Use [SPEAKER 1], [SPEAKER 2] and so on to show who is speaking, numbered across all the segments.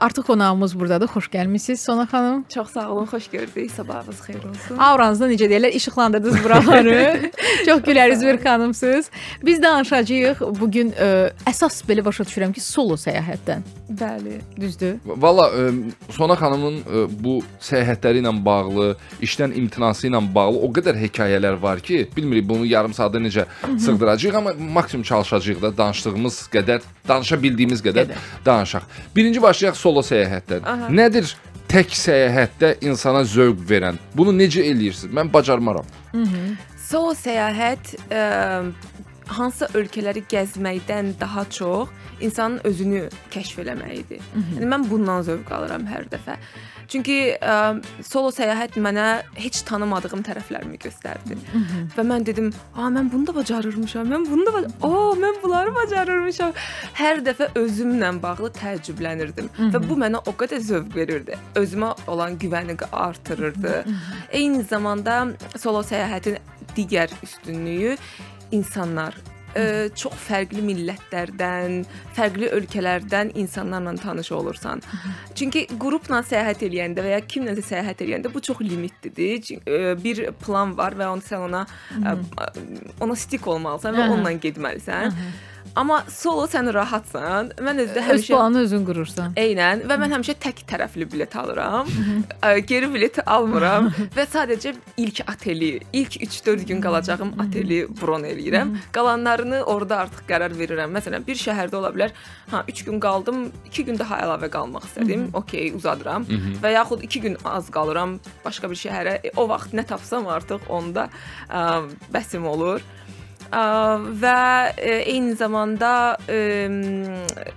[SPEAKER 1] Artıq qonağımız burdadır. Xoş gəlmisiniz Sona xanım.
[SPEAKER 2] Çox sağ olun, xoş gördük. Sabahınız xeyir olsun.
[SPEAKER 1] Auranızda necə deyirlər, işıqlandırdınız buraları. Çox güləriz bir xanımsınız. Biz danışacağıq bu gün ə, əsas belə başa düşürəm ki, solo səyahətdən.
[SPEAKER 2] Bəli.
[SPEAKER 1] Düzdür?
[SPEAKER 3] Valla ə, Sona xanımın ə, bu səyahətləri ilə bağlı, işdən imtinası ilə bağlı o qədər hekayələr var ki, bilmirik bunu yarım saatda necə sığdıracağıq, amma maksimum çalışacağıq da danışdığımız qədər, danışa bildiyimiz qədər
[SPEAKER 1] Qədər.
[SPEAKER 3] danışaq. Birinci başlayaq solo səyahətdən. Nədir tək səyahətdə insana zövq verən? Bunu necə eləyirsiniz? Mən bacarmaram.
[SPEAKER 2] Solo səyahət ə, hansısa ölkələri gəzməkdən daha çox insanın özünü kəşf eləməyidir. Yəni mən bundan zövq alıram hər dəfə. Çünki ə, solo səyahət mənə heç tanımadığım tərəflərimi göstərdi. Və mən dedim, "A, mən bunu da bacarırmışam. Mən bunu da O, mən bunları bacarırmışam." Hər dəfə özümlə bağlı təəccüblənirdim və bu mənə o qədər zövq verirdi. Özümə olan güvəni artırırdı. Eyni zamanda solo səyahətin digər üstünlüyü insanlar ə, çox fərqli millətlərdən, fərqli ölkələrdən insanlarla tanış olursan. Çünki qrupla səyahət eləyəndə və ya kimləsə səyahət eləyəndə bu çox limitlidir. Çün- ə, Bir plan var və onu sən ona ə, ona stik olmalısan və onunla getməlisən. Amma solo sən rahatsan. Mən özdə
[SPEAKER 1] Öz
[SPEAKER 2] həmişə
[SPEAKER 1] planını özün qurursan.
[SPEAKER 2] Eynən və mən həmişə tək tərəfli bilet alıram. Geri bilet almıram və sadəcə ilk oteli, ilk 3-4 gün qalacağım oteli bron eləyirəm. Qalanlarını orada artıq qərar verirəm. Məsələn, bir şəhərdə ola bilər, ha 3 gün qaldım, 2 gün daha əlavə qalmaq istədim. Okay, uzadıram. Və yaxud 2 gün az qalıram başqa bir şəhərə. E, o vaxt nə tapsam artıq onda ə, bəsim olur. Ə, və e, eyni zamanda e,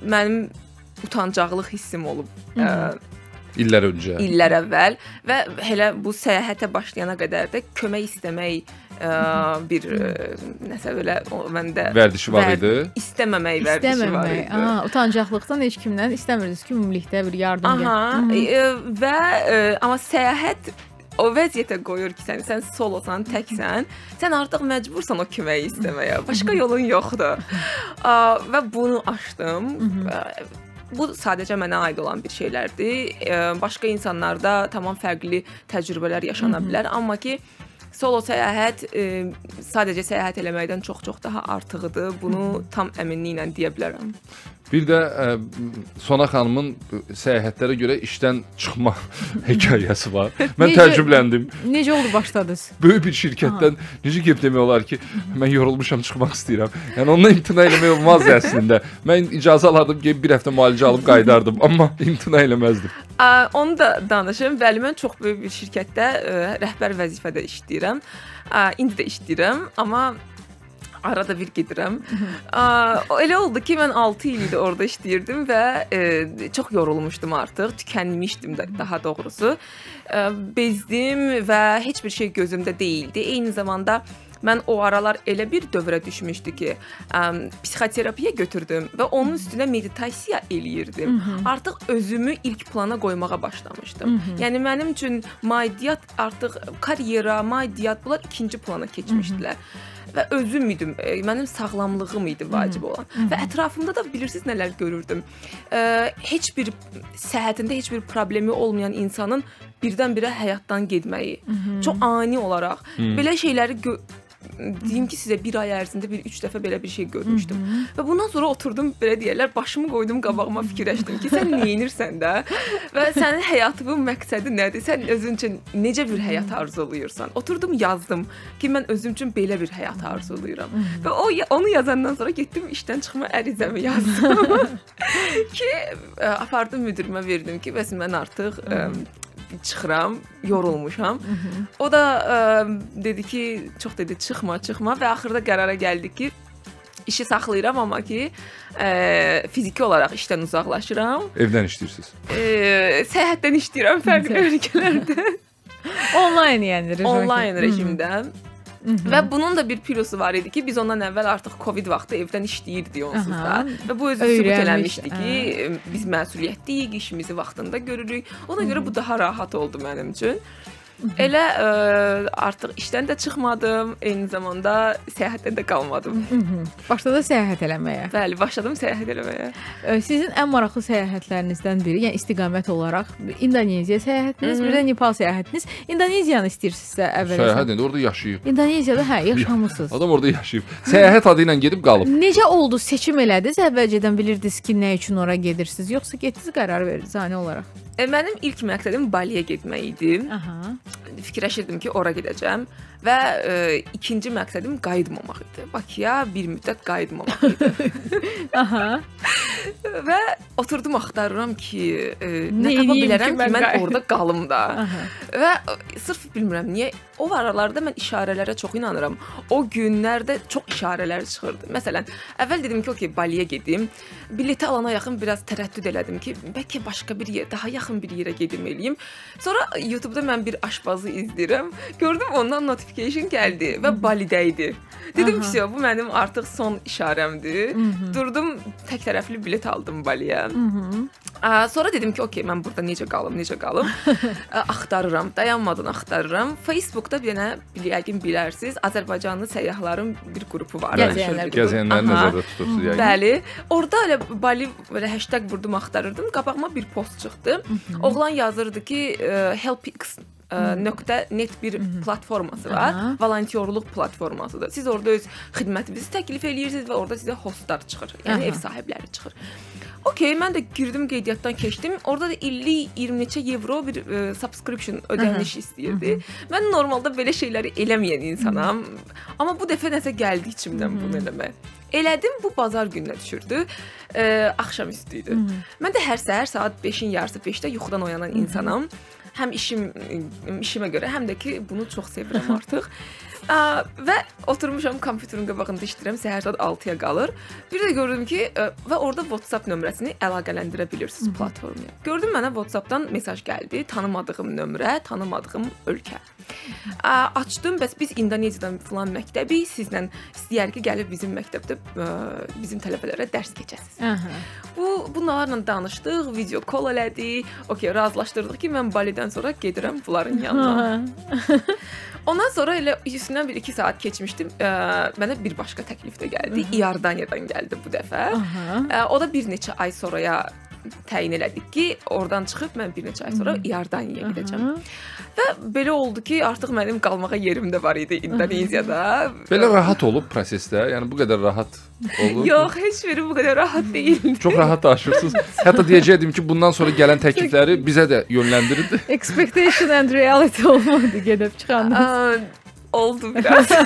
[SPEAKER 2] mənim utancaqlıq hissim olub ə,
[SPEAKER 3] İllər öncə.
[SPEAKER 2] illər əvvəl və elə bu səyahətə başlayana qədər də kömək istəmək ə, bir ə, nəsə belə məndə
[SPEAKER 3] Vərdişi var idi.
[SPEAKER 2] İstəməmək vərdişi var
[SPEAKER 1] İstəməmək.
[SPEAKER 2] idi.
[SPEAKER 1] Aha, utancaqlıqdan heç kimdən istəmirdiniz ki, ümumilikdə bir yardım
[SPEAKER 2] Aha,
[SPEAKER 1] gəl.
[SPEAKER 2] e, və e, amma səyahət o vəziyyətə qoyur ki, sən sən solosan, təksən, sən artıq məcbursan o köməyi istəməyə. Başqa yolun yoxdur. Və bunu aşdım. Və Bu sadəcə mənə aid olan bir şeylərdir. E, Başqa insanlarda tamam fərqli təcrübələr yaşana bilər, amma ki solo səyahət e, sadəcə səyahət eləməkdən çox-çox daha artığıdır. Bunu tam əminliklə deyə bilərəm.
[SPEAKER 3] Bir də ə, Sona xanımın səyahətlərə görə işdən çıxma hekayəsi var. Mən
[SPEAKER 1] Necə-
[SPEAKER 3] təəccübləndim.
[SPEAKER 1] Necə oldu başladınız?
[SPEAKER 3] Böyük bir şirkətdən necə gəlib demək olar ki, mən yorulmuşam, çıxmaq istəyirəm. Yəni ondan imtina eləmək olmaz əslində. Mən icazə alardım, gəlib bir həftə müalicə alıb qayıdardım, amma imtina eləməzdim.
[SPEAKER 2] Ə, onu da danışım. Bəli, mən çox böyük bir şirkətdə ə, rəhbər vəzifədə işləyirəm. Ə, indi də işləyirəm, amma arada bir gedirəm. Elə oldu ki, mən 6 il idi orada işləyirdim və ə, çox yorulmuşdum artıq, tükənmişdim də daha doğrusu. Ə, bezdim və heç bir şey gözümdə değildi. Eyni zamanda mən o aralar elə bir dövrə düşmüşdü ki, ə, psixoterapiya götürdüm və onun üstünə meditasiya eləyirdim. Artıq özümü ilk plana qoymağa başlamışdım. Yəni mənim üçün maddiyyat artıq karyera, maddiyyat bunlar ikinci plana keçmişdilər. Və özüm idim, e, mənim sağlamlığım idi vacib olan. Və ətrafımda da bilirsiniz nələr görürdüm. Ə, heç bir səhhətində heç bir problemi olmayan insanın birdən-birə həyatdan getməyi. Çox ani olaraq belə şeyləri deyim ki sizə bir ay ərzində bir 3 dəfə belə bir şey görmüşdüm. Və bundan sonra oturdum belə deyirlər, başımı qoydum qabağıma fikirləşdim ki, sən nə edirsən də və sənin həyatının məqsədi nədir? Sən özün üçün necə bir həyat arzulayırsan? Oturdum yazdım ki, mən özüm üçün belə bir həyat arzulayıram. Və o onu yazandan sonra getdim işdən çıxma ərizəmi yazdım. ki ə, apardım müdirimə verdim ki, bəs mən artıq ə, çıxıram, yorulmuşam. O da ə, dedi ki, çox dedi çıxma, çıxma və axırda qərara gəldik ki, işi saxlayıram amma ki, ə, fiziki olaraq işdən uzaqlaşıram.
[SPEAKER 3] Evdən işləyirsiniz.
[SPEAKER 2] Ə, səyahətdən işləyirəm fərqli ölkələrdə.
[SPEAKER 1] Onlayn yəni rejim.
[SPEAKER 2] Onlayn rejimdə. Və bunun da bir plusu var idi ki, biz ondan əvvəl artıq Covid vaxtı evdən işləyirdik onsuz da.
[SPEAKER 1] Aha.
[SPEAKER 2] Və bu özü sübut eləmişdi ki, biz məsuliyyətliyik, işimizi vaxtında görürük. Ona görə bu daha rahat oldu mənim üçün. Elə ə, artıq işdən də çıxmadım, eyni zamanda səyahətdə də qalmadım.
[SPEAKER 1] Başladı səyahət eləməyə.
[SPEAKER 2] Bəli, başladım səyahət etməyə.
[SPEAKER 1] Ə, Sizin ən maraqlı səyahətlərinizdən biri, yəni istiqamət olaraq İndoneziya səyahətiniz, bir də Nepal səyahətiniz. İndoneziyanı istəyirsinizsə əvvəlcə.
[SPEAKER 3] Səyahət edir, orada yaşayıb.
[SPEAKER 1] İndoneziyada hə, yaşamısınız.
[SPEAKER 3] Adam orada yaşayıb. Səyahət adı ilə gedib qalıb.
[SPEAKER 1] Necə oldu? Seçim elədiniz? Əvvəlcədən bilirdiniz ki, nə üçün ora gedirsiniz, yoxsa getdiniz qərar verdiniz ani olaraq?
[SPEAKER 2] E, mənim ilk məqsədim Baliyə getmək idi.
[SPEAKER 1] Aha.
[SPEAKER 2] Fikirləşirdim ki, ora gedəcəm və ə, ikinci məqsədim qayıtmamaq idi. Bakıya bir müddət qayıtmamaq idi.
[SPEAKER 1] Aha.
[SPEAKER 2] və oturdum axtarıram ki, ə,
[SPEAKER 1] Nə
[SPEAKER 2] tapa bilərəm
[SPEAKER 1] ki, mən
[SPEAKER 2] mən orada qalım da.
[SPEAKER 1] Aha.
[SPEAKER 2] Və ə, sırf bilmirəm niyə o aralarda mən işarələrə çox inanıram. O günlərdə çox işarələr çıxırdı. Məsələn, əvvəl dedim ki, okey, Baliyə gedim. Bileti alana yaxın biraz tərəddüd elədim ki, bəlkə başqa bir yer, daha yaxın bir yerə gedim eləyim. Sonra YouTube-da mən bir aşpazı izləyirəm. Gördüm ondan notification gəldi və Balidə idi. Dedim ki, bu mənim artıq son işarəmdir. Durdum, tək tərəfli bilet aldım Baliyə. Sonra dedim ki, okey, mən burada necə qalım, necə qalım? Axtarıram, dayanmadan axtarıram. Facebookda bir dənə bil- yəqin bilərsiniz, Azərbaycanlı səyyahların bir qrupu var.
[SPEAKER 3] Gəzəyənləri
[SPEAKER 2] Aha.
[SPEAKER 3] nəzərdə tutursunuz yəqin.
[SPEAKER 2] Bəli. Orda elə Bali belə hashtag vurdum axtarırdım. Qabağıma bir post çıxdı. Oğlan yazırdı ki, nöqtə net bir platforması var.
[SPEAKER 1] Aha.
[SPEAKER 2] Volontyorluq platformasıdır. Siz orada öz xidmətinizi təklif eləyirsiniz və orada sizə hostlar çıxır. Yəni
[SPEAKER 1] Aha.
[SPEAKER 2] ev sahibləri çıxır. Okey, mən də girdim qeydiyyatdan keçdim. Orada da illik 20 neçə evro bir e, subscription ödəniş istəyirdi. Mən normalda belə şeyləri eləməyən insanam. Amma bu dəfə nəsə gəldi içimdən bunu eləmək. Elədim, bu bazar gününə düşürdü. E, axşam üstü idi. Mən də hər səhər saat 5-in yarısı 5-də yuxudan oyanan insanam. Həm işim işimə görə, həm də ki bunu çox sevirəm artıq. Ə, və oturmuşam kompüterin qabağında işləyirəm, səhər saat 6-ya qalır. Bir də gördüm ki, ə, və orada WhatsApp nömrəsini əlaqələndirə bilirsiniz platformaya. Gördüm mənə WhatsApp-dan mesaj gəldi, tanımadığım nömrə, tanımadığım ölkə. Ə, açdım, bəs biz İndoneziyadan filan məktəbi sizlə istəyər ki, gəlib bizim məktəbdə ə, bizim tələbələrə dərs keçəsiniz.
[SPEAKER 1] Aha.
[SPEAKER 2] Bu bunlarla danışdıq, video call elədik. Okay, razılaşdırdıq ki, mən Balidən sonra gedirəm bunların yanına. Ondan sonra elə üstündən bir 2 saat keçmişdim. Ə, mənə bir başqa təklif də gəldi. İordaniyadan gəldi bu dəfə.
[SPEAKER 1] Aha.
[SPEAKER 2] Ə, o da bir neçə ay sonraya təyin elədik ki, oradan çıxıb mən bir neçə ay sonra İordaniyaya gedəcəm. Və belə oldu ki, artıq mənim qalmağa yerim də var idi İndoneziyada.
[SPEAKER 3] Belə rahat olub prosesdə, yəni bu qədər rahat olur.
[SPEAKER 2] Yox, heç biri bu qədər rahat deyildi.
[SPEAKER 3] Çox rahat danışırsınız. Hətta deyəcəydim ki, bundan sonra gələn təklifləri bizə də yönləndirin.
[SPEAKER 1] Expectation and reality olmadı gedib çıxanda.
[SPEAKER 2] Oldu biraz.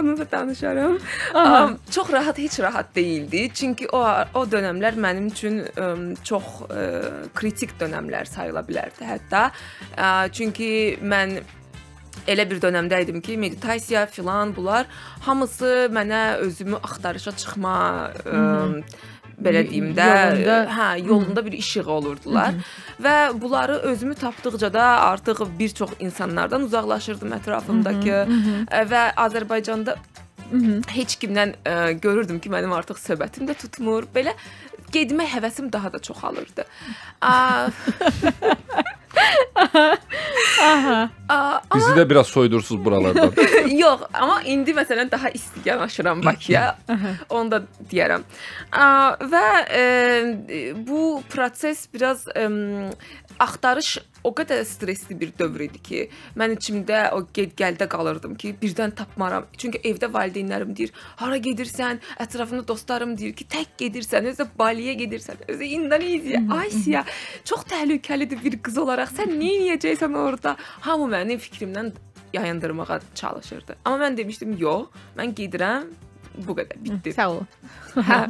[SPEAKER 2] Aa, Onu da danışaram. Aa, çox rahat, heç rahat değildi. Çünki o o dövrlər mənim üçün ə, çox ə, kritik dövrlər sayıla bilərdi hətta. Ə, çünki mən elə bir dövrdə idim ki, meditasiya filan bunlar hamısı mənə özümü axtarışa çıxma ə, belə deyim də,
[SPEAKER 1] Yolunda-
[SPEAKER 2] hə, yolunda bir işıq olurdular. Və bunları özümü tapdıqca da artıq bir çox insanlardan uzaqlaşırdım ətrafımdakı ə, və Azərbaycanda heç kimdən ə, görürdüm ki, mənim artıq söhbətim də tutmur. Belə getmək həvəsim daha da çoxalırdı. A, Aa,
[SPEAKER 3] Bizi də biraz soydursuz buralardan.
[SPEAKER 2] Yox, amma indi məsələn daha isti yanaşıram Bakıya. Onu da deyərəm. Aa, və e, bu proses biraz e, axtarış o qədər stressli bir dövr idi ki, mən içimdə o get-gəldə qalırdım ki, birdən tapmaram. Çünki evdə valideynlərim deyir, "Hara gedirsən?" Ətrafımda dostlarım deyir ki, "Tək gedirsən, özə Baliyə gedirsən, özə İndoneziya, Asiya. Çox təhlükəlidir bir qız olaraq. Sən nə edəcəksən orada?" Hamı mənim fikrimdən yayındırmağa çalışırdı. Amma mən demişdim, "Yox, mən gedirəm." Bu qədər, bitdi.
[SPEAKER 1] Sağ ol.
[SPEAKER 2] Hə.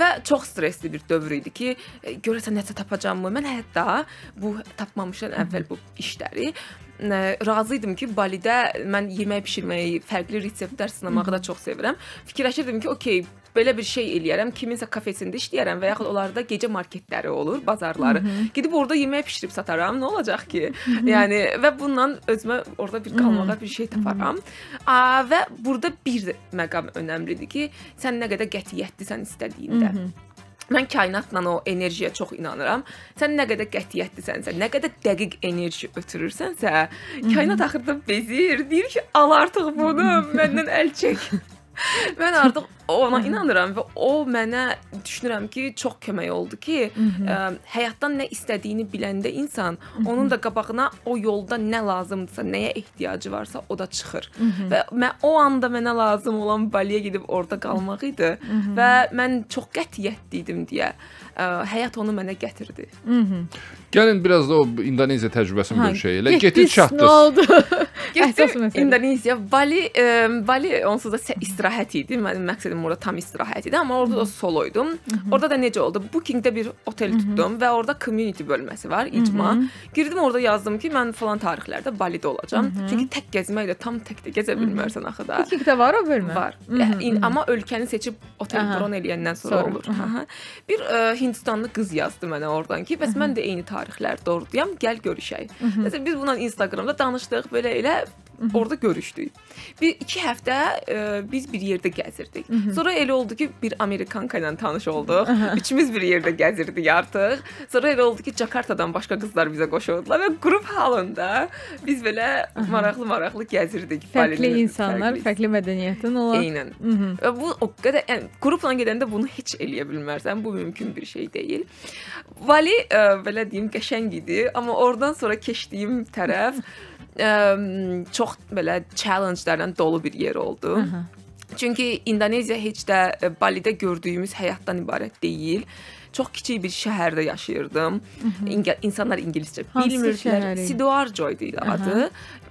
[SPEAKER 2] Və çox stressli bir dövr idi ki, e, görəsən nəsə tapacağamı? Mən hətta bu tapmamışdan əvvəl bu işləri ə, razı idim ki, Balidə mən yemək bişirməyi, fərqli reseptlər sınamağı da çox sevirəm. Fikirləşirdim ki, okey, belə bir şey eləyərəm, kiminsə kafesində işləyərəm və yaxud onlarda gecə marketləri olur, bazarları. Gedib orada yemək bişirib sataram. Nə olacaq ki? yəni və bununla özümə orada bir qalmağa bir şey taparam. A, və burada bir məqam önəmlidir ki, sən nə qədər qətiyyətlisən istədiyində. Mən kainatla o enerjiyə çox inanıram. Sən nə qədər qətiyyətlisənsə, nə qədər dəqiq enerji ötürürsənsə, kainat axırda bezir, deyir ki, al artıq bunu, məndən əl çək. Mən artıq ona inanıram və o mənə düşünürəm ki, çox kömək oldu ki, ə, həyatdan nə istədiyini biləndə insan onun da qabağına o yolda nə lazımdırsa, nəyə ehtiyacı varsa, o da çıxır. Və mən o anda mənə lazım olan Baliyə gedib orada qalmaq idi və mən çox qətiyyətli idim deyə ə, həyat onu mənə gətirdi.
[SPEAKER 3] Gəlin biraz da o İndoneziya təcrübəsini
[SPEAKER 1] Hə,
[SPEAKER 3] bölüşək. Elə
[SPEAKER 1] getdiniz,
[SPEAKER 3] getdiniz
[SPEAKER 1] Nə oldu? Məsələ.
[SPEAKER 2] İndoneziya, Bali, e, Bali onsuz da istirahət idi. Mənim məqsədim orada tam istirahət idi, amma orada da solo idum. Orada da necə oldu? Bookingdə bir otel tutdum və orada community bölməsi var, icma. Girdim orada yazdım ki, mən falan tarixlərdə Balidə olacağam. Çünki tək gəzməklə tam tək də gəzə bilmərsən axı da.
[SPEAKER 1] Bookingdə var o bölmə?
[SPEAKER 2] Var. Yəni, in- amma ölkəni seçib otel bron eləyəndən sonra
[SPEAKER 1] Sonra,
[SPEAKER 2] olur. Aha. Bir ə, Hindistanlı qız yazdı mənə oradan ki, bəs mən də eyni tarixlərdə ordayam, gəl görüşək. Məsələn biz bununla Instagramda danışdıq, belə elə orada görüşdük. Bir 2 həftə ə, biz bir yerdə gəzirdik. Sonra elə oldu ki, bir Amerikanka ilə tanış olduq. Üçümüz bir yerdə gəzirdik artıq. Sonra elə oldu ki, Jakartadan başqa qızlar bizə qoşuldular və qrup halında biz belə maraqlı-maraqlı gəzirdik.
[SPEAKER 1] Fərqli
[SPEAKER 2] Balinin
[SPEAKER 1] insanlar,
[SPEAKER 2] fərqli
[SPEAKER 1] fərqli mədəniyyətin olan.
[SPEAKER 2] Eynən. Və Bu o qədər yəni qrupla gedəndə bunu heç eləyə bilmərsən. Bu mümkün bir şey deyil. Vali ə, belə deyim qəşəng idi, amma oradan sonra keçdiyim tərəf ə, çox belə challenge-lərlə dolu bir yer oldu. Çünki İndoneziya heç də ə, Balidə gördüyümüz həyatdan ibarət deyil. Çox kiçik bir şəhərdə yaşayırdım. İnge insanlar ingiliscə bilmirdilər. Sidoarjo idi adı.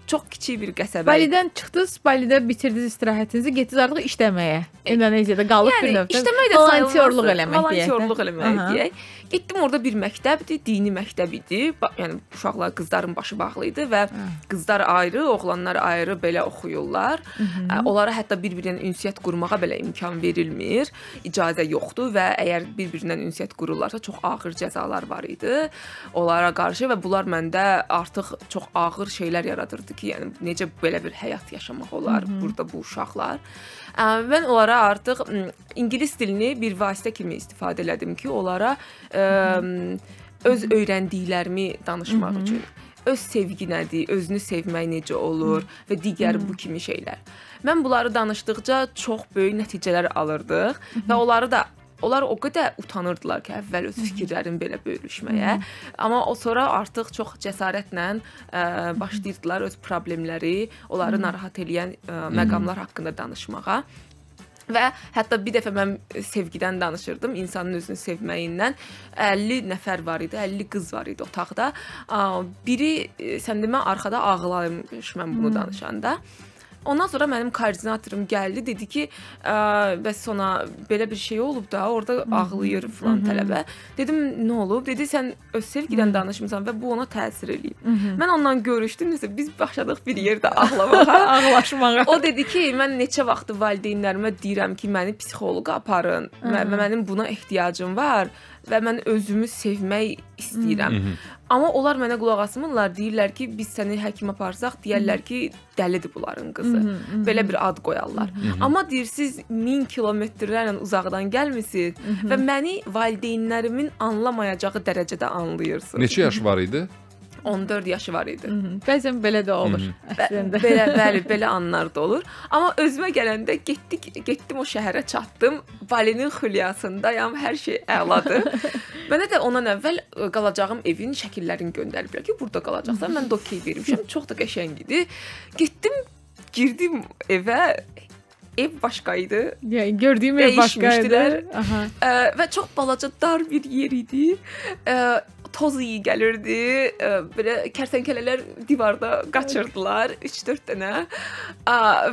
[SPEAKER 2] Çox kiçik bir qəsəbə.
[SPEAKER 1] Balidən çıxdınız, Balidə bitirdiniz istirahətinizi, getdiniz artıq işləməyə. İndoneziyada qalıb bir
[SPEAKER 2] Yəni
[SPEAKER 1] növdə.
[SPEAKER 2] işləmək də sayılmaz.
[SPEAKER 1] eləmək deyək. də.
[SPEAKER 2] Volontiyorluq eləmək deyək. Getdim orada bir məktəbdir, dini məktəb idi. Ba- Yəni uşaqlar, qızların başı bağlı idi və qızlar ayrı, oğlanlar ayrı belə oxuyurlar. Ə, Onlara hətta bir-birinə ünsiyyət qurmağa belə imkan verilmir. İcazə yoxdur və əgər bir-birinə ünsiyyət qururlarsa çox ağır cəzalar var idi onlara qarşı və bunlar məndə artıq çox ağır şeylər yaradırdı ki, yəni necə belə bir həyat yaşamaq olar burada bu uşaqlar. Mən onlara artıq ingilis dilini bir vasitə kimi istifadə elədim ki, onlara ə, öz öyrəndiklərimi danışmaq üçün. Öz sevgi nədir, özünü sevmək necə olur? Və digər bu kimi şeylər. Mən bunları danışdıqca çox böyük nəticələr alırdıq və onları da Onlar o qədər utanırdılar ki, əvvəl öz fikirlərini belə bölüşməyə, amma o sonra artıq çox cəsarətlə ə, başlayırdılar öz problemləri, onları narahat edən ə, məqamlar haqqında danışmağa. Və hətta bir dəfə mən sevgidən danışırdım, insanın özünü sevməyindən. 50 nəfər var idi, 50 qız var idi otaqda. Biri e, sən demə arxada ağlamış mən bunu danışanda. Ondan sonra mənim koordinatorum gəldi, dedi ki, ə, bəs ona belə bir şey olub da, orada ağlayır falan tələbə. Dedim, nə olub? Dedi, sən öz sevgidən danışmısan və bu ona təsir eləyib. Mən ondan görüşdüm, nəsə biz başladıq bir yerdə ağlamağa.
[SPEAKER 1] Ağlaşmağa.
[SPEAKER 2] O dedi ki, mən neçə vaxtı valideynlərimə deyirəm ki, məni psixoloqa aparın və və mənim buna ehtiyacım var və mən özümü sevmək istəyirəm. Amma onlar mənə qulaq asmırlar, deyirlər ki, biz səni həkimə aparsaq, deyərlər ki, dəlidir bunların qızı. Belə bir ad qoyarlar. Amma deyirsiz 1000 kilometrlərlə uzaqdan gəlmisiniz və məni valideynlərimin anlamayacağı dərəcədə anlayırsınız.
[SPEAKER 3] Neçə yaş var idi?
[SPEAKER 2] 14 yaşı var idi.
[SPEAKER 1] Bəzən belə də olur
[SPEAKER 2] Bə-
[SPEAKER 1] əslində.
[SPEAKER 2] belə bəli, belə anlar da olur. Amma özümə gələndə getdik, getdim o şəhərə çatdım. Balinin xilyasındayam, hər şey əladır. Mənə də ondan əvvəl ə, qalacağım evin şəkillərini göndəriblər ki, burada qalacaqsan. Mən də okey vermişəm. Çox da qəşəng idi. Getdim, girdim evə. Ev başqa idi.
[SPEAKER 1] Yəni gördüyüm ev başqa idi. Aha.
[SPEAKER 2] Ə, və çox balaca dar bir yer idi. Ə, toz iyi gəlirdi. Belə kərtənkələlər divarda qaçırdılar 3-4 dənə.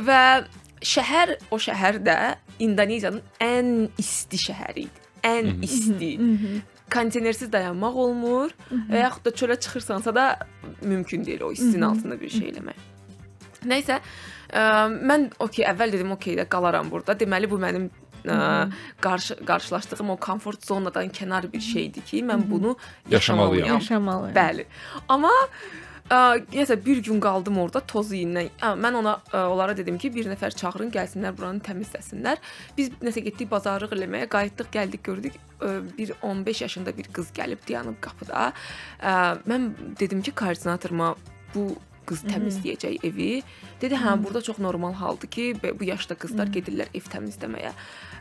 [SPEAKER 2] Və şəhər o şəhər də İndoneziyanın ən isti şəhəri idi. Ən isti. Konteynersiz dayanmaq olmur və yaxud da çölə çıxırsansa da mümkün deyil o istinin altında bir şey eləmək. Nəysə, ə, mən okey, əvvəl dedim okey də qalaram burada. Deməli bu mənim ə, qarşı qarşılaşdığım o komfort zonadan kənar bir şeydir ki, mən bunu
[SPEAKER 3] Yaşamalıyam.
[SPEAKER 2] yaşamalıyam.
[SPEAKER 1] Yaşamalı.
[SPEAKER 2] Bəli. Amma ə, nəsə bir gün qaldım orada toz iyindən. Ə, mən ona ə, onlara dedim ki, bir nəfər çağırın, gəlsinlər buranı təmizləsinlər. Biz nəsə getdik bazarlıq eləməyə, qayıtdıq, gəldik, gördük ə, bir 15 yaşında bir qız gəlib dayanıb qapıda. Ə, mən dedim ki, koordinatoruma bu qız təmizləyəcək evi. Dedi, hə, burada çox normal haldır ki, bu yaşda qızlar gedirlər ev təmizləməyə.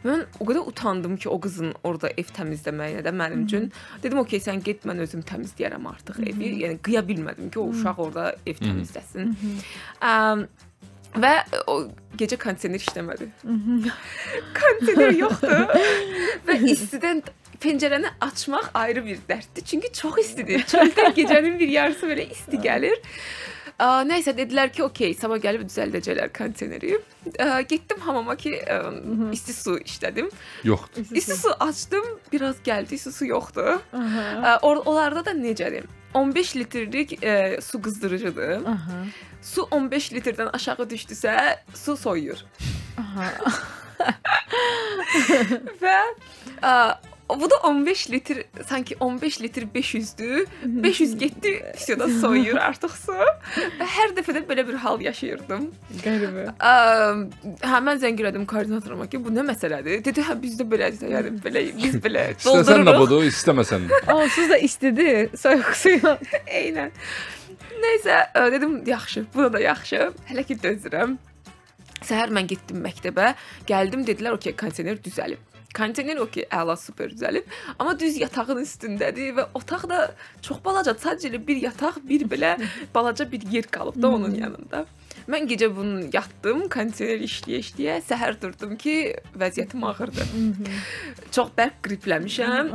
[SPEAKER 2] Mən o qədər utandım ki, o qızın orada ev təmizləməyinə də mənim üçün. Dedim, "Okay, sən get, mən özüm təmizləyərəm artıq evi." Yəni qıya bilmədim ki, o uşaq orada ev təmizləsin. Əm, və o gecə kondisioner işləmədi. kondisioner yoxdur. və istidən pəncərəni açmaq ayrı bir dərddir. Çünki çox istidir. Çöldə gecənin bir yarısı belə isti gəlir. Ə, nəysə dedilər ki, okey, sabah gəlib düzəldəcəklər kondisioneri. Ə, getdim hamama ki, ə, isti su işlədim.
[SPEAKER 3] Yoxdur.
[SPEAKER 2] İsti su açdım, biraz gəldi, isti su yoxdur. Ə, or onlarda da necədir? 15 litrlik ə, su qızdırıcıdır.
[SPEAKER 1] Aha.
[SPEAKER 2] Su 15 litrdən aşağı düşdüsə, su soyuyur. Və ə, bu da 15 litr, sanki 15 litr 500-dür. 500 getdi, fisioda soyuyur artıq su. Və hər dəfə də belə bir hal yaşayırdım.
[SPEAKER 1] Qəribə.
[SPEAKER 2] Hə mən zəng elədim koordinatoruma ki, bu nə məsələdir? Dedi, hə bizdə belədir, yəni belə biz belə
[SPEAKER 3] İstəsən də
[SPEAKER 2] doldururuq.
[SPEAKER 3] budur, istəməsən də.
[SPEAKER 1] Onsuz da istidir. Soyuq suyu.
[SPEAKER 2] Eynən. Nəysə, ə, dedim yaxşı, bu da yaxşı. Hələ ki dözürəm. Səhər mən getdim məktəbə, gəldim dedilər, "Okay, kondisioner düzəlib." Kondisioner okey, əla super düzəlib, amma düz yatağın üstündədir və otaqda çox balaca, sadəcə bir yataq, bir belə balaca bir yer qalıb da onun yanında. Mən gecə bunu yatdım, kondisioner işləyə-işləyə, səhər durdum ki, vəziyyətim ağırdır. Çox bərk qripləmişəm.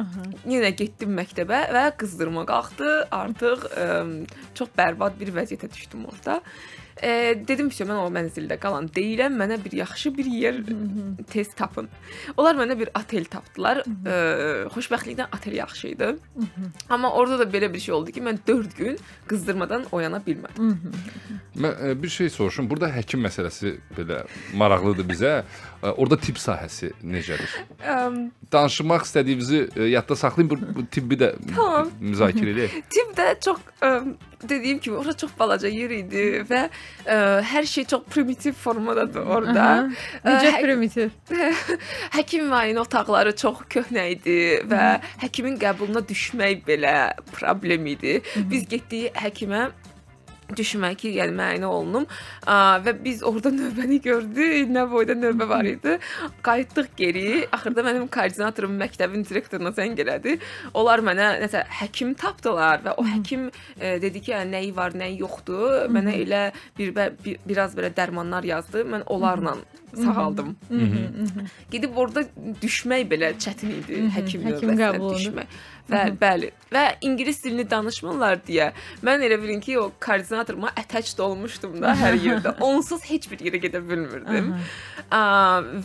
[SPEAKER 2] Yenə getdim məktəbə və qızdırma qalxdı. Artıq ə, çox bərbad bir vəziyyətə düşdüm orada. E, dedim ki, mən o mənzildə qalan deyiləm. Mənə bir yaxşı bir yer tez tapın. Onlar mənə bir otel tapdılar. E, xoşbəxtlikdən otel yaxşı idi. Amma orada da belə bir şey oldu ki, mən 4 gün qızdırmadan oyana bilmədim.
[SPEAKER 3] Mən e, bir şey soruşum. Burada həkim məsələsi belə maraqlıdır bizə. E, Orada tibb sahəsi necədir?
[SPEAKER 2] Əm,
[SPEAKER 3] Danışmaq istədiyinizi e, yadda saxlayın. Bu, bu tibbi də
[SPEAKER 2] Tamam.
[SPEAKER 3] müzakirə edək.
[SPEAKER 2] Tibbdə çox ə, dediyim kimi orada çox balaca yer idi və ə, hər şey çox primitiv formadadır orada.
[SPEAKER 1] Necə
[SPEAKER 2] hə-
[SPEAKER 1] primitiv.
[SPEAKER 2] Həkim müayinə otaqları çox köhnə idi və həkimin qəbuluna düşmək belə problem idi. Biz getdik həkimə düşmək ki, yəni müayinə olunum. Və biz orada növbəni gördük. Nə boyda növbə var idi. Qayıtdıq geri. Axırda mənim koordinatorum məktəbin direktoruna zəng elədi. Onlar mənə nəsə həkim tapdılar və o həkim e, dedi ki, yəni, nəyi var, nəyi yoxdur. Mənə elə bir, bir biraz belə dərmanlar yazdı. Mən onlarla sağaldım. Gedib orada düşmək belə çətin idi həkim növbəsinə düşmək. Və bəli. Və ingilis dilini danışmırlar deyə mən elə bilin ki, o koordinatoruma attached olmuşdum da hər yerdə. Onsuz heç bir yerə gedə bilmirdim.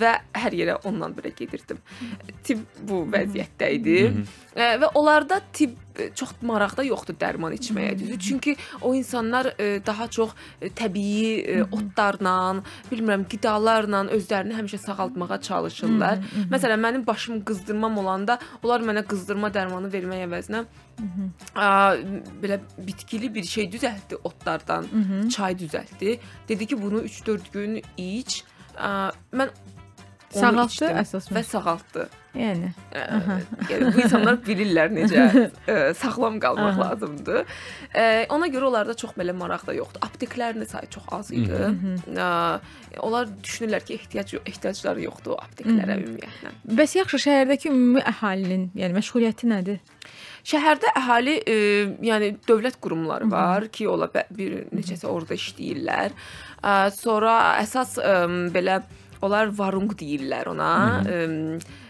[SPEAKER 2] Və hər yerə onunla belə gedirdim. Tibb bu vəziyyətdə idi. Və onlarda tibb e, çox maraqda yoxdur dərman içməyə düzü. Çünki o insanlar e, daha çox e, təbii otlarla, bilmirəm, qidalarla özlərini həmişə sağaltmağa çalışırlar. Məsələn, mənim başım qızdırmam olanda onlar mənə qızdırma dərmanı vermək əvəzinə ə, belə bitkili bir şey düzəltdi otlardan, çay düzəltdi. Dedi ki, bunu 3-4 gün iç. Ə, mən
[SPEAKER 1] Sağaltdı əsas
[SPEAKER 2] və sağaltdı.
[SPEAKER 1] Yəni.
[SPEAKER 2] Ə, yəni bu insanlar bilirlər necə ə, sağlam qalmaq
[SPEAKER 1] Aha.
[SPEAKER 2] lazımdır. Ə, ona görə onlarda çox belə maraq da yoxdur. Apteklərin sayı çox az idi. Ə, onlar düşünürlər ki, ehtiyac ehtiyacları yoxdur apteklərə ümumiyyətlə.
[SPEAKER 1] Bəs yaxşı şəhərdəki ümumi əhalinin, yəni məşğuliyyəti nədir?
[SPEAKER 2] Şəhərdə əhali, e, yəni dövlət qurumları var ki, ola bir neçəsi orada işləyirlər. Ə, sonra əsas ə, belə onlar varunq deyirlər ona. Ə,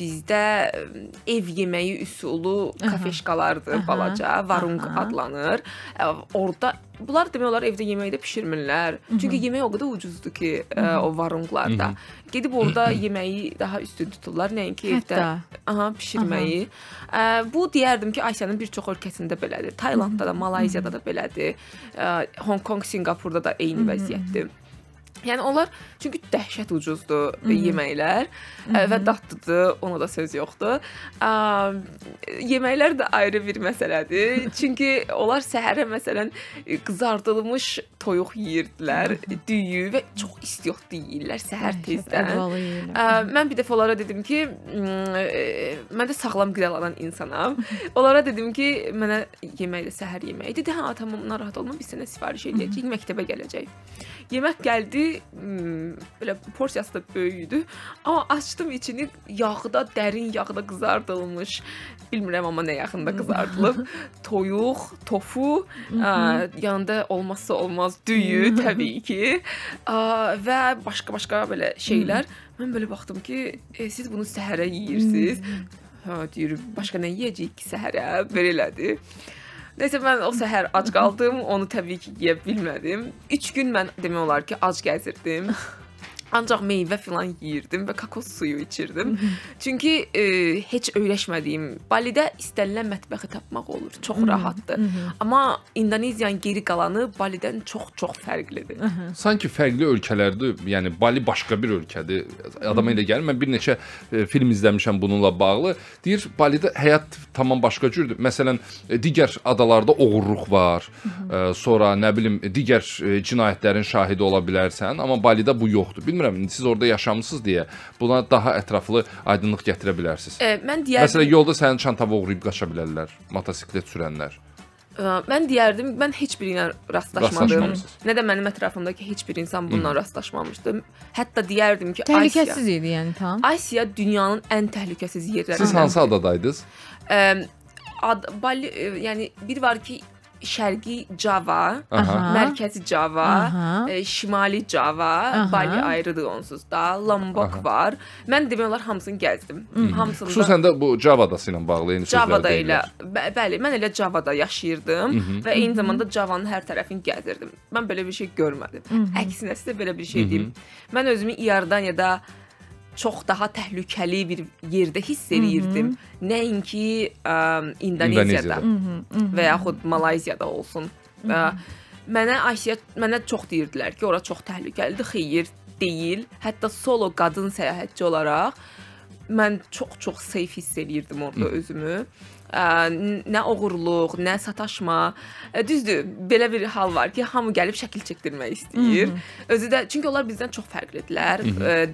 [SPEAKER 2] bizdə ə, ev yeməyi üsulu kafeşkalardır
[SPEAKER 1] Aha.
[SPEAKER 2] balaca, varunq
[SPEAKER 1] Aha.
[SPEAKER 2] adlanır. Orda bunlar demək olar evdə yeməyi də bişirmirlər. Çünki yemək o qədər ucuzdur ki, ə, o varunqlarda. Gedib orada yeməyi daha üstün tuturlar, nəinki evdə. Aha, bişirməyi. Ə, bu deyərdim ki, Asiyanın bir çox ölkəsində belədir. Taylandda da, Malayziyada da belədir. Ə, Hong Kong, Sinqapurda da eyni vəziyyətdir. Yəni onlar çünki dəhşət ucuzdur yeməklər ə, və dadlıdır, ona da söz yoxdur. Yeməklər də ayrı bir məsələdir. çünki onlar səhərə məsələn qızardılmış toyuq yeyirdilər, düyü və çox istiot yeyirlər səhər tezdən. Mən bir dəfə onlara dedim ki, e, mən də sağlam qidalanan insanam. Onlara dedim ki, mənə yemək də səhər yeməyi. Dedi, "Hə, tamam, narahat olma, biz sənə sifariş eləyəcəyik, məktəbə gələcək." Yemək gəldi, m, belə porsiyası da böyük idi. Amma açdım içini yağda, dərin yağda qızardılmış, bilmirəm amma nə yaxında qızardılıb, toyuq, tofu, ə, yanında olmazsa olmaz düyü təbii ki, ə, və başqa-başqa belə şeylər. Mən belə baxdım ki, e, siz bunu səhərə yeyirsiniz. Hə, deyir, başqa nə yeyəcəyik ki səhərə? Belədir. Nəysə mən o səhər ac qaldım, onu təbii ki yeyə bilmədim. 3 gün mən demək olar ki ac gəzirdim. Ancaq meyvə filan yeyirdim və kokos suyu içirdim. Çünki e, heç öyrəşmədiyim Balidə istənilən mətbəxi tapmaq olur. Çox rahatdır. Amma İndoneziyanın geri qalanı Balidən çox-çox fərqlidir.
[SPEAKER 3] Sanki fərqli ölkələrdir. Yəni Bali başqa bir ölkədir. Adama elə gəlir. Mən bir neçə e, film izləmişəm bununla bağlı. Deyir Balidə həyat tamam başqa cürdür. Məsələn, e, digər adalarda oğurluq var. E, sonra nə bilim digər e, cinayətlərin şahidi ola bilərsən, amma Balidə bu yoxdur. Bilmirəm, indi siz orada yaşamısınız deyə buna daha ətraflı aydınlıq gətirə bilərsiniz.
[SPEAKER 2] E, mən deyərdim
[SPEAKER 3] Məsələn, yolda sənin çantanı oğurlayıb qaça bilərlər, motosiklet sürənlər.
[SPEAKER 2] Ə, Mən deyərdim, mən heç biri ilə rastlaşmadım. Nə də mənim ətrafımdakı heç bir insan bununla rastlaşmamışdı. Hətta deyərdim ki, Asiya,
[SPEAKER 1] Təhlükəsiz idi yəni tam.
[SPEAKER 2] Asiya dünyanın ən təhlükəsiz yerlərindən.
[SPEAKER 3] Siz hansı adadaydınız?
[SPEAKER 2] Ə, ad, Bali, ə, yəni bir var ki, Şərqi Java,
[SPEAKER 3] Aha.
[SPEAKER 2] Mərkəzi Java,
[SPEAKER 1] Aha.
[SPEAKER 2] ə, Şimali Java,
[SPEAKER 1] Aha.
[SPEAKER 2] Bali ayrıdır onsuz da, Lombok
[SPEAKER 3] Aha.
[SPEAKER 2] var. Mən demək olar hamısını gəzdim. Hamısında
[SPEAKER 3] Xüsusən də bu Java adası ilə bağlı eyni sözlər
[SPEAKER 2] Javada elə,
[SPEAKER 3] deyirlər.
[SPEAKER 2] bə bəli, mən elə Javada yaşayırdım və eyni zamanda Javanın hər tərəfini gəzirdim. Mən belə bir şey görmədim. Əksinə sizə belə bir şey deyim. Mən özümü İordaniyada çox daha təhlükəli bir yerdə hiss eləyirdim. Nəinki ə, İndoneziyada
[SPEAKER 3] İndoneziyada.
[SPEAKER 2] və yaxud Malayziyada olsun. Ə, mənə Asiya mənə çox deyirdilər ki, ora çox təhlükəlidir. Xeyr, deyil. Hətta solo qadın səyahətçi olaraq mən çox-çox safe hiss eləyirdim orada özümü. Ə, nə oğurluq, nə sataşma. Ə, Düzdür, belə bir hal var ki, hamı gəlib şəkil çəkdirmək istəyir. Özü də çünki onlar bizdən çox fərqlidirlər.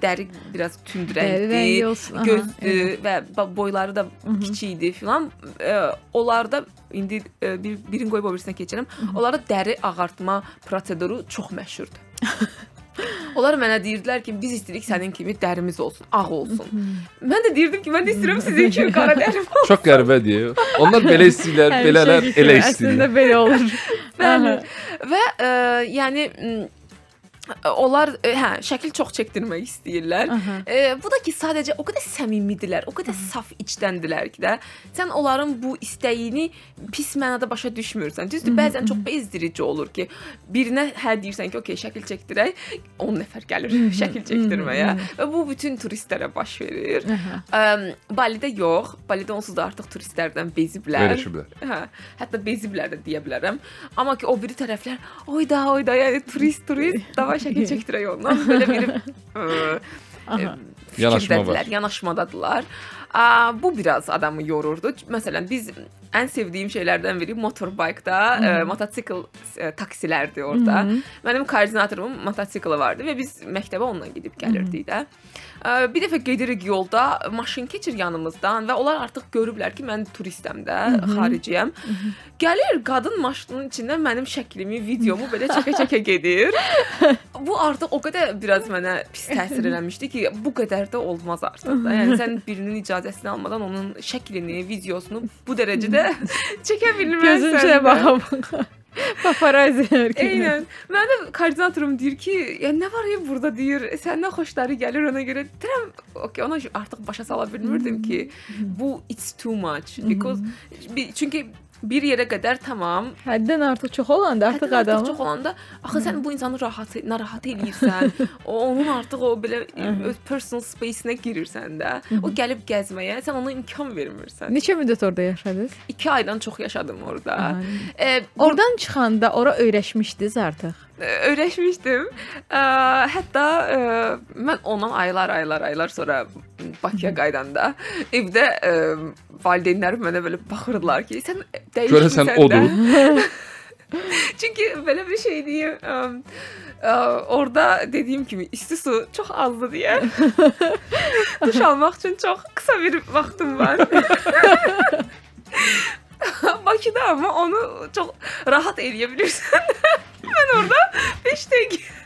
[SPEAKER 2] Dəri biraz tünd
[SPEAKER 1] aha,
[SPEAKER 2] gözdür və boyları da kiçik idi filan. Onlarda indi ə, bir birini qoyub o birisinə keçirəm. Onlarda dəri ağartma proseduru çox məşhurdur. Onlar mənə deyirdilər ki, biz istəyirik sənin kimi dərimiz olsun, ağ olsun. Mən də deyirdim ki, mən də istəyirəm sizin kimi qara dərim olsun.
[SPEAKER 3] Çox qəribədir. Onlar belə istəyirlər, belələr elə istəyirlər.
[SPEAKER 1] Əslində belə olur.
[SPEAKER 2] Bəli. Və ə, yəni onlar ə, hə, şəkil çox çəkdirmək istəyirlər. E, bu da ki, sadəcə o qədər səmimidirlər, o qədər saf içdəndilər ki də, sən onların bu istəyini pis mənada başa düşmürsən. Düzdür, bəzən çox bezdirici olur ki, birinə hə deyirsən ki, okey, şəkil çəkdirək, 10 nəfər gəlir şəkil çəkdirməyə və bu bütün turistlərə baş verir. Ə, Balidə yox, Balidə onsuz da artıq turistlərdən beziblər.
[SPEAKER 3] Verişiblər.
[SPEAKER 2] Hə, hətta beziblər də deyə bilərəm. Amma ki o biri tərəflər, oy da, oy da, yəni turist, turist, davay şəkil çəkdirək ondan. Belə bir ə, ə,
[SPEAKER 3] Yanaşma var.
[SPEAKER 2] fikirdədirlər, yanaşmadadılar. Aa, bu biraz adamı yorurdu. Məsələn, biz ən sevdiyim şeylərdən biri motorbike'da, e, motosikl e, taksilərdi orada. Mənim koordinatorumun motosikli vardı və biz məktəbə onunla gedib gəlirdik də. Bir dəfə gedirik yolda, maşın keçir yanımızdan və onlar artıq görüblər ki, mən turistəm də, xariciyəm. Gəlir qadın maşının içindən mənim şəklimi, videomu belə çəkə-çəkə gedir. Bu artıq o qədər biraz mənə pis təsir eləmişdi ki, bu qədər də olmaz artıq da. Yəni sən birinin icazəsini almadan onun şəklini, videosunu bu dərəcədə çəkə bilməzsən.
[SPEAKER 1] Gözün içinə
[SPEAKER 2] də.
[SPEAKER 1] baxa-baxa. Paparazzi kimi.
[SPEAKER 2] Eynən. Mənə koordinatorum deyir ki, ya nə var ya burada deyir, səndən xoşları gəlir ona görə. Deyirəm, okey, ona artıq başa sala bilmirdim ki, bu it's too much because çünki bir yerə qədər tamam.
[SPEAKER 1] Həddən artıq çox olanda artıq
[SPEAKER 2] Həddən
[SPEAKER 1] adam
[SPEAKER 2] çox olanda axı sən bu insanı rahat narahat eləyirsən. o onun artıq o belə öz personal space-nə girirsən də. O gəlib gəzməyə sən ona imkan vermirsən.
[SPEAKER 1] Neçə müddət orada yaşadınız?
[SPEAKER 2] 2 aydan çox yaşadım orada. E,
[SPEAKER 1] Oradan çıxanda ora öyrəşmişdiniz artıq.
[SPEAKER 2] Öyrəşmişdim. Ə, hətta ə, mən ondan aylar, aylar, aylar sonra Bakıya qaydanda evdə ə, valideynlərim mənə belə baxırdılar ki, sən dəyişmisən
[SPEAKER 3] Görəsən odur.
[SPEAKER 2] Çünki belə bir şey deyim, ə, ə, orada dediyim kimi isti su çox azdı deyə. Duş almaq üçün çox qısa bir vaxtım var. Bakıda amma onu çox rahat eləyə bilirsən. Orada 5 dəqiqə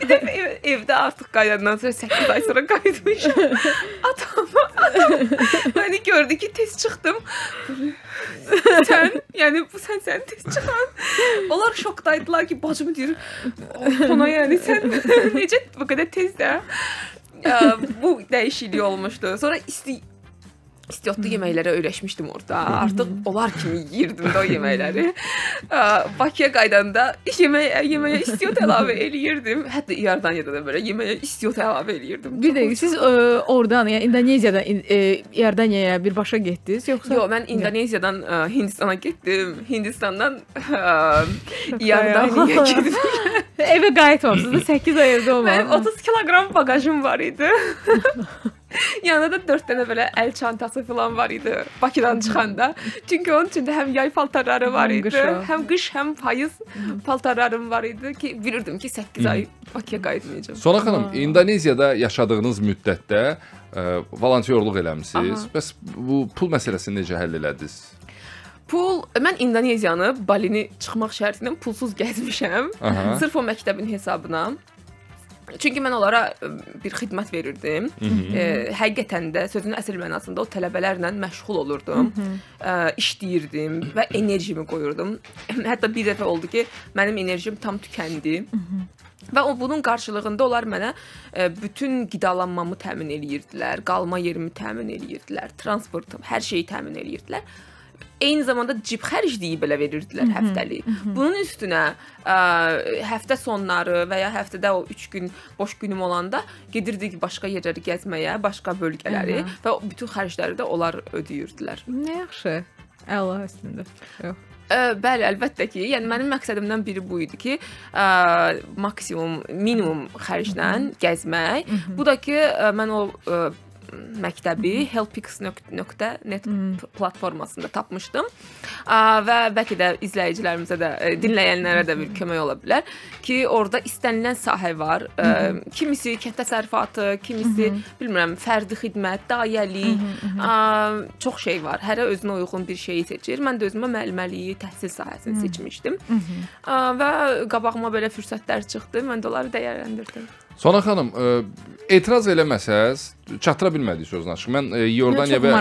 [SPEAKER 2] bir də ev, evdə artıq qayıdandan sonra 8 ay sonra qayıtmışam. Atam, atam məni gördü ki, tez çıxdım. sən, yəni bu sən sən tez çıxan. Onlar şokdaydılar ki, bacım deyir, ona yəni sən necə bu qədər tez də bu dəyişiklik olmuşdu. Sonra isti İstiyotlu yeməklərə öyrəşmişdim orada. Artıq onlar kimi yeyirdim də o yeməkləri. Bakıya qaydanda yemək yeməyə istiyot əlavə eləyirdim. Hətta İordaniyada da belə yeməyə istiyot əlavə eləyirdim.
[SPEAKER 1] Bir dəqiqə siz ə, oradan, yəni İndoneziyadan in- e, İordaniyaya birbaşa getdiniz yoxsa?
[SPEAKER 2] Yox, mən İndoneziyadan ə, Hindistana getdim. Hindistandan İordaniyaya getdim.
[SPEAKER 1] Evə qayıtmamısınız da 8 ay evdə
[SPEAKER 2] Mənim
[SPEAKER 1] olmalı.
[SPEAKER 2] 30 kiloqram bagajım var idi. Yanında da 4 dənə belə əl çantası falan var idi Bakıdan çıxanda. Çünki onun içində həm yay paltarları var idi, həm qış, həm payız paltarlarım var idi ki, bilirdim ki 8 ay Bakıya qayıtmayacağam.
[SPEAKER 3] Sonra xanım, İndoneziyada yaşadığınız müddətdə ə, volontyorluq eləmisiniz.
[SPEAKER 2] Aha.
[SPEAKER 3] Bəs bu pul məsələsini necə həll elədiniz?
[SPEAKER 2] Pul, mən İndoneziyanı, Balini çıxmaq şərti ilə pulsuz gəzmişəm.
[SPEAKER 3] Aha.
[SPEAKER 2] Sırf o məktəbin hesabına. Çünki mən onlara bir xidmət verirdim. E, həqiqətən də sözün əsl mənasında o tələbələrlə məşğul olurdum. E, işləyirdim və enerjimi qoyurdum. Hətta bir dəfə oldu ki, mənim enerjim tam tükəndi. Və o bunun qarşılığında onlar mənə e, bütün qidalanmamı təmin eləyirdilər, qalma yerimi təmin eləyirdilər, transportum, hər şeyi təmin eləyirdilər. Eyni zamanda cib xərcliyi belə verirdilər həftəlik. Bunun üstünə ə, həftə sonları və ya həftədə o 3 gün boş günüm olanda gedirdik başqa yerləri gəzməyə, başqa bölgələri və o bütün xərcləri də onlar ödəyirdilər.
[SPEAKER 1] Nə yaxşı. Əla əslində. Yox.
[SPEAKER 2] Ə, bəli, əlbəttə ki, yəni mənim məqsədimdən biri bu idi ki, ə, maksimum, minimum xərclə gəzmək. Bu da ki, ə, mən o ə, məktəbi helpix.net platformasında tapmışdım. Və bəlkə də izləyicilərimizə də, ə, dinləyənlərə də bir kömək ola bilər ki, orada istənilən sahə var. Ə, kimisi kənd təsərrüfatı, kimisi bilmirəm, fərdi xidmət, dayəlik, çox şey var. Hərə özünə uyğun bir şeyi seçir. Mən də özümə müəllimliyi, təhsil sahəsini seçmişdim. Və qabağıma belə fürsətlər çıxdı. Mən də onları dəyərləndirdim.
[SPEAKER 3] Sonra xanım, ə, etiraz eləməsəz, çatdıra bilmədik sözün açıq. Mən ə, Yordaniya və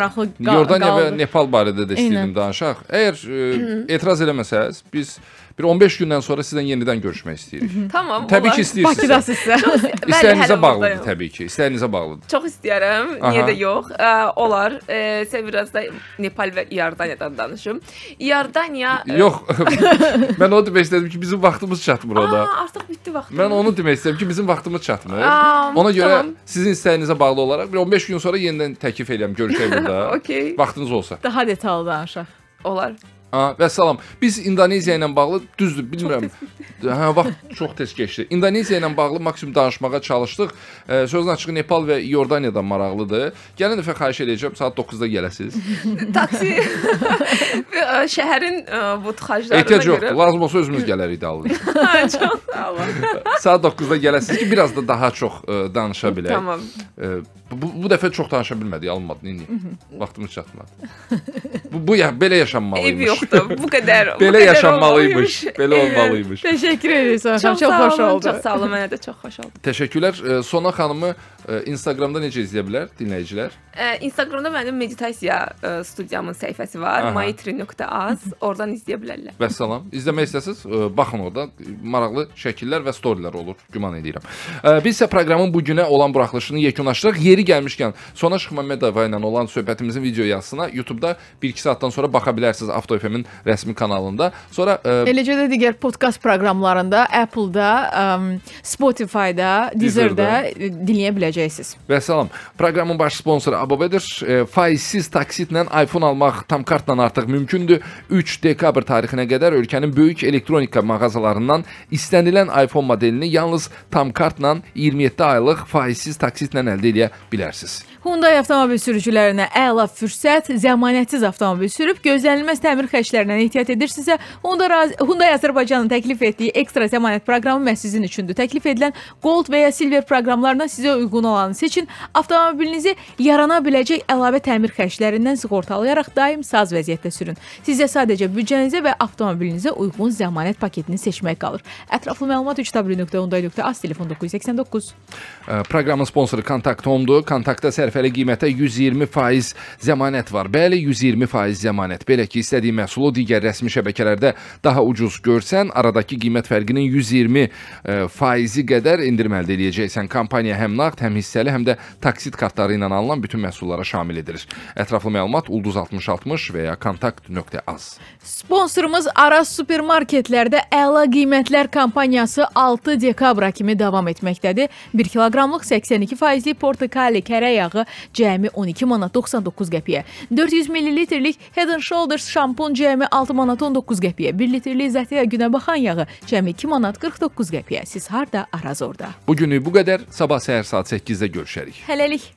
[SPEAKER 3] Yordaniya və. Nepal barədə də istəyirdim danışaq. Əgər ə, etiraz eləməsəz, biz bir 15 gündən sonra sizdən yenidən görüşmək istəyirik.
[SPEAKER 2] Tamam,
[SPEAKER 3] Təbii
[SPEAKER 2] olar.
[SPEAKER 3] ki, istəyirsinizsə.
[SPEAKER 1] Bakıdasınızsa.
[SPEAKER 2] Bəli,
[SPEAKER 3] İstəyinizə bağlıdır təbii ki. İstəyinizə bağlıdır.
[SPEAKER 2] Çox istəyirəm. Niyə də yox? Ə, olar. Ə, sən biraz da Nepal və İordaniyadan danışım. İordaniya
[SPEAKER 3] Yox. mən onu demək istədim ki, bizim vaxtımız çatmır orada.
[SPEAKER 2] Aa, artıq bitdi vaxt.
[SPEAKER 3] Mən onu demək istəyirəm ki, bizim vaxtımız çatmır.
[SPEAKER 2] Aa,
[SPEAKER 3] Ona görə
[SPEAKER 2] tamam.
[SPEAKER 3] sizin istəyinizə bağlı olaraq bir 15 gün sonra yenidən təklif edirəm görüşək burada.
[SPEAKER 2] Okey.
[SPEAKER 3] Vaxtınız olsa.
[SPEAKER 1] Daha detallı danışaq.
[SPEAKER 2] Olar.
[SPEAKER 3] Ha, və salam. Biz İndoneziya ilə bağlı düzdür, bilmirəm. Hə, vaxt çox tez keçdi. İndoneziya ilə bağlı maksimum danışmağa çalışdıq. E, sözün açığı Nepal və Yordaniyadan maraqlıdır. Gələn dəfə xahiş edəcəm saat 9-da gələsiniz.
[SPEAKER 2] Taksi Ə, şəhərin ə, bu tıxaclarına
[SPEAKER 3] Ehtiyac
[SPEAKER 2] görə.
[SPEAKER 3] yoxdur. Lazım olsa özümüz gələrik dalınca.
[SPEAKER 2] Çox sağ olun.
[SPEAKER 3] saat 9-da gələsiniz ki, biraz da daha çox e, danışa bilək.
[SPEAKER 2] Tamam.
[SPEAKER 3] E, bu, bu dəfə çox danışa bilmədik, alınmadı. İndi vaxtımız çatmadı. Bu, bu ya belə
[SPEAKER 2] Eyb
[SPEAKER 3] yaşanmalıymış.
[SPEAKER 2] Yoxdur. Bu qədər. bu
[SPEAKER 3] Belə
[SPEAKER 2] qədər
[SPEAKER 3] yaşanmalıymış. Belə olmalıymış.
[SPEAKER 1] Təşəkkür edirik Sona xanım.
[SPEAKER 2] Çox,
[SPEAKER 1] Çox
[SPEAKER 2] sağ
[SPEAKER 1] xoş
[SPEAKER 2] olun,
[SPEAKER 1] oldu.
[SPEAKER 2] Çox sağ olun. Mənə də çox xoş oldu.
[SPEAKER 3] Təşəkkürlər. E, Sona xanımı e, Instagramda necə izləyə bilər dinləyicilər?
[SPEAKER 2] Instagramda mənim meditasiya ə, studiyamın səhifəsi var. Maitri.az. Oradan izləyə bilərlər.
[SPEAKER 3] Vəssalam. İzləmək istəsiniz, e, baxın orada maraqlı şəkillər və storylər olur, güman edirəm. E, Biz isə proqramın bu günə olan buraxılışını yekunlaşdıraq. Yeri gəlmişkən Sona Şıxməmmədova ilə olan söhbətimizin video yazısına YouTube-da 1-2 saatdan sonra baxa bilərsiniz Avto FM-in rəsmi kanalında. Sonra e,
[SPEAKER 1] Eləcə də digər podkast proqramlarında, Apple-da, um, Spotify-da, Deezer-də dinləyə biləcəksiniz.
[SPEAKER 3] Və salam. Proqramın baş sponsoru Abobedir. E, faizsiz taksitlə iPhone almaq tam kartla artıq mümkündür. 3 dekabr tarixinə qədər ölkənin böyük elektronika mağazalarından istənilən iPhone modelini yalnız tam kartla 27 aylıq faizsiz taksitlə əldə edə bilərsiniz.
[SPEAKER 1] Hyundai avtomobil sürücülərinə əla fürsət, zəmanətsiz avtomobil sürüb gözlənilməz təmir xərclərindən ehtiyat edirsinizsə, Raz- Hyundai Azərbaycanın təklif etdiyi ekstra zəmanət proqramı məhz sizin üçündür. Təklif edilən Gold və ya Silver proqramlarından sizə uyğun olanı seçin. Avtomobilinizi yarana biləcək əlavə təmir xərclərindən sığortalayaraq daim saz vəziyyətdə sürün. Sizə sadəcə büdcənizə və avtomobilinizə uyğun zəmanət paketini seçmək qalır. Ətraflı məlumat 3w.hyundai.az telefon 989.
[SPEAKER 3] E, Proqramın sponsoru Kontakt Home-dur. Kontaktda sərfəli qiymətə 120% zəmanət var. Bəli, 120% zəmanət. Belə ki, istədiyin məhsulu digər rəsmi şəbəkələrdə daha ucuz görsən, aradakı qiymət fərqinin 120 e, faizi qədər endirim əldə edəcəksən. Kampaniya həm nağd, həm hissəli, həm də taksit kartları ilə alınan bütün məhsullara şamil edilir. Ətraflı məlumat ulduz 6060 və ya kontakt.az.
[SPEAKER 1] Sponsorumuz Aras supermarketlərdə əla qiymətlər kampaniyası 6 dekabra kimi davam etməkdədir. 1 kiloqramlıq 82 faizli portakali kərə yağı cəmi 12 manat 99 qəpiyə. 400 ml-lik Head and Shoulders şampun cəmi 6 manat 19 qəpiyə. 1 litrlik Zatea günə baxan yağı cəmi 2 manat 49 qəpiyə. Siz harda? Araz orada.
[SPEAKER 3] Bu günü bu qədər. Sabah səhər saat 8-də görüşərik.
[SPEAKER 1] Hələlik.